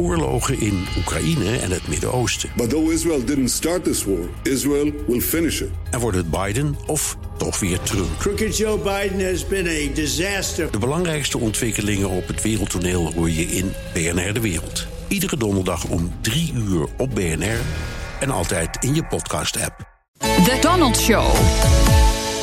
oorlogen in Oekraïne en het Midden-Oosten. But though Israel didn't start this war, Israel will finish it. En wordt het Biden of toch weer Trump? Crooked Joe Biden has been a disaster. De belangrijkste ontwikkelingen op het wereldtoneel hoor je in BNR De Wereld. Iedere donderdag om 3 uur op BNR en altijd in je podcast-app. The Donald Show.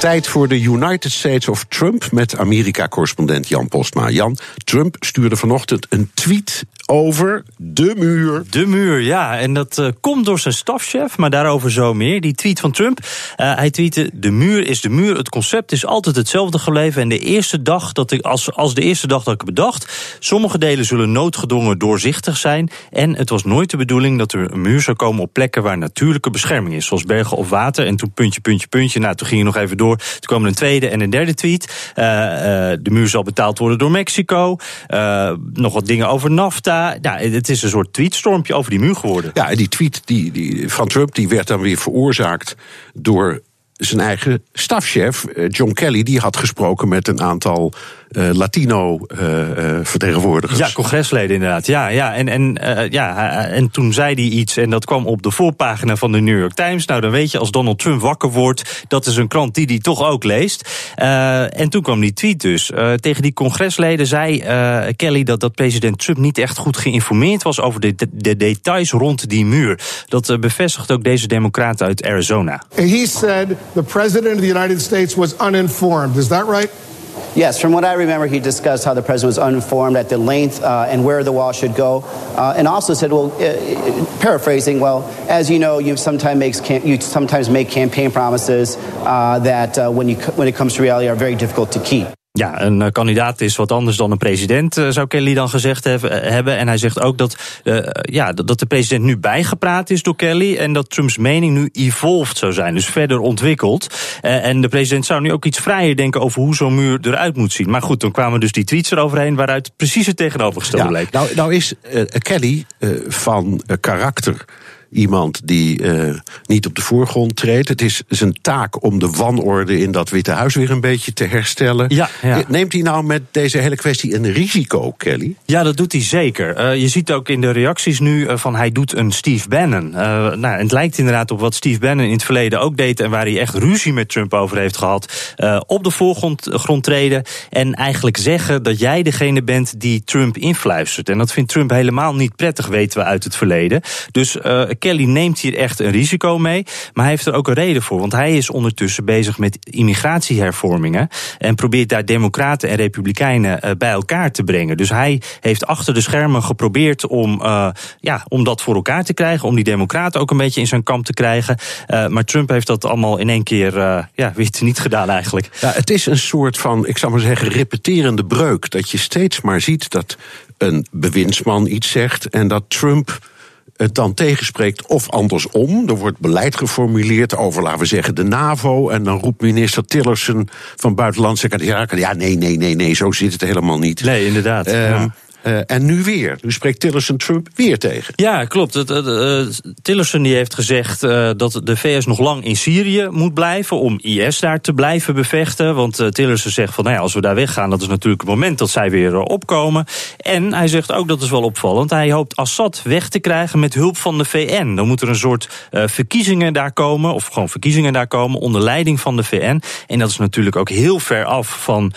Tijd voor de United States of Trump met Amerika-correspondent Jan Postma. Jan, Trump stuurde vanochtend een tweet over de muur. De muur, ja. En dat uh, komt door zijn stafchef, maar daarover zo meer. Die tweet van Trump. Uh, hij tweette: De muur is de muur. Het concept is altijd hetzelfde gebleven. En de eerste dag dat ik, als, als de eerste dag dat ik bedacht. Sommige delen zullen noodgedwongen doorzichtig zijn. En het was nooit de bedoeling dat er een muur zou komen op plekken waar natuurlijke bescherming is. Zoals bergen of water. En toen puntje, puntje, puntje. Nou, toen ging je nog even door. Toen kwam er een tweede en een derde tweet. Uh, de muur zal betaald worden door Mexico. nog wat dingen over NAFTA ja, het is een soort tweetstormpje over die muur geworden. Ja, en die tweet die, die, van Trump die werd dan weer veroorzaakt door zijn eigen stafchef, eh, John Kelly, die had gesproken met een aantal Latino-vertegenwoordigers. Uh, ja, congresleden inderdaad. Ja, ja. En, en, uh, ja, en toen zei hij iets en dat kwam op de voorpagina van de New York Times. Nou, dan weet je als Donald Trump wakker wordt, dat is een krant die hij toch ook leest. en toen kwam die tweet dus. tegen die congresleden zei Kelly dat, dat president Trump niet echt goed geïnformeerd was over de, de details rond die muur. Dat bevestigt ook deze democraat uit Arizona. He said the president of the United States was uninformed. Is that right? Yes, from what I remember, he discussed how the president was uninformed at the length uh, and where the wall should go, uh, and also said, "Well, uh, paraphrasing, well, as you know, you sometimes makes you sometimes make campaign promises uh, that uh, when you when it comes to reality are very difficult to keep." Ja, een uh, kandidaat is wat anders dan een president, uh, zou Kelly dan gezegd hebben. En hij zegt ook dat, uh, ja, dat de president nu bijgepraat is door Kelly. En dat Trumps mening nu evolved zou zijn, dus verder ontwikkeld. en de president zou nu ook iets vrijer denken over hoe zo'n muur eruit moet zien. Maar goed, dan kwamen dus die tweets eroverheen waaruit precies het tegenovergestelde ja, leek. Nou, nou is Kelly van karakter iemand die uh, niet op de voorgrond treedt. Het is zijn taak om de wanorde in dat Witte Huis weer een beetje te herstellen. Ja, ja. Neemt hij nou met deze hele kwestie een risico, Kelly? Ja, dat doet hij zeker. Uh, je ziet ook in de reacties nu uh, van hij doet een Steve Bannon. nou, het lijkt inderdaad op wat Steve Bannon in het verleden ook deed... en waar hij echt ruzie met Trump over heeft gehad. op de voorgrond grond treden en eigenlijk zeggen dat jij degene bent die Trump influistert. En dat vindt Trump helemaal niet prettig, weten we uit het verleden. Dus Kelly neemt hier echt een risico mee. Maar hij heeft er ook een reden voor. Want hij is ondertussen bezig met immigratiehervormingen. En probeert daar democraten en republikeinen uh, bij elkaar te brengen. Dus hij heeft achter de schermen geprobeerd om, uh, ja, om dat voor elkaar te krijgen. Om die democraten ook een beetje in zijn kamp te krijgen. Maar Trump heeft dat allemaal in één keer ja, niet gedaan eigenlijk. Ja, het is een soort van, ik zou maar zeggen, repeterende breuk. Dat je steeds maar ziet dat een bewindsman iets zegt en dat Trump het dan tegenspreekt of andersom. Er wordt beleid geformuleerd over, laten we zeggen, de NAVO. En dan roept minister Tillerson van Buitenlandse Zaken... ja, nee, nee, nee, nee, zo zit het helemaal niet. Nee, inderdaad. Um, ja. Uh, en nu weer. Nu spreekt Tillerson Trump weer tegen. Ja, klopt. Uh, Tillerson die heeft gezegd uh, dat de VS nog lang in Syrië moet blijven om IS daar te blijven bevechten. Want Tillerson zegt van nou ja, als we daar weggaan, dat is natuurlijk het moment dat zij weer opkomen. En hij zegt ook, dat is wel opvallend, hij hoopt Assad weg te krijgen met hulp van de VN. Dan moet er een soort verkiezingen daar komen, of gewoon verkiezingen daar komen, onder leiding van de VN. En dat is natuurlijk ook heel ver af van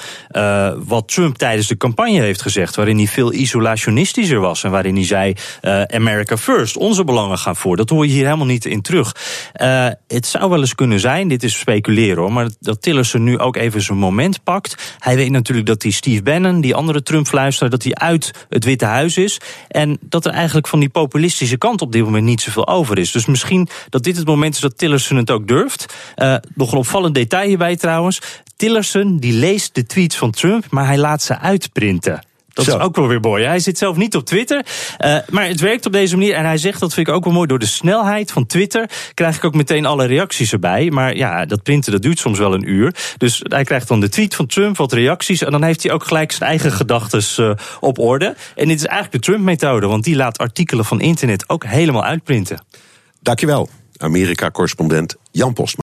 wat Trump tijdens de campagne heeft gezegd, waarin hij veel isolationistischer was. En waarin hij zei: uh, America first, onze belangen gaan voor. Dat hoor je hier helemaal niet in terug. Uh, het zou wel eens kunnen zijn, dit is speculeren hoor, maar dat Tillerson nu ook even zijn moment pakt. Hij weet natuurlijk dat die Steve Bannon, die andere Trump-fluisteraar, dat hij uit het Witte Huis is. En dat er eigenlijk van die populistische kant op dit moment niet zoveel over is. Dus misschien dat dit het moment is dat Tillerson het ook durft. Uh, nog een opvallend detail hierbij trouwens. Tillerson die leest de tweets van Trump, maar hij laat ze uitprinten. Dat Zo. is ook wel weer mooi. Hij zit zelf niet op Twitter. Uh, maar het werkt op deze manier. En hij zegt, dat vind ik ook wel mooi, door de snelheid van Twitter krijg ik ook meteen alle reacties erbij. Maar ja, dat printen dat duurt soms wel een uur. Dus hij krijgt dan de tweet van Trump, wat reacties. En dan heeft hij ook gelijk zijn eigen gedachten uh, op orde. En dit is eigenlijk de Trump-methode, want die laat artikelen van internet ook helemaal uitprinten. Dankjewel, Amerika-correspondent Jan Postma.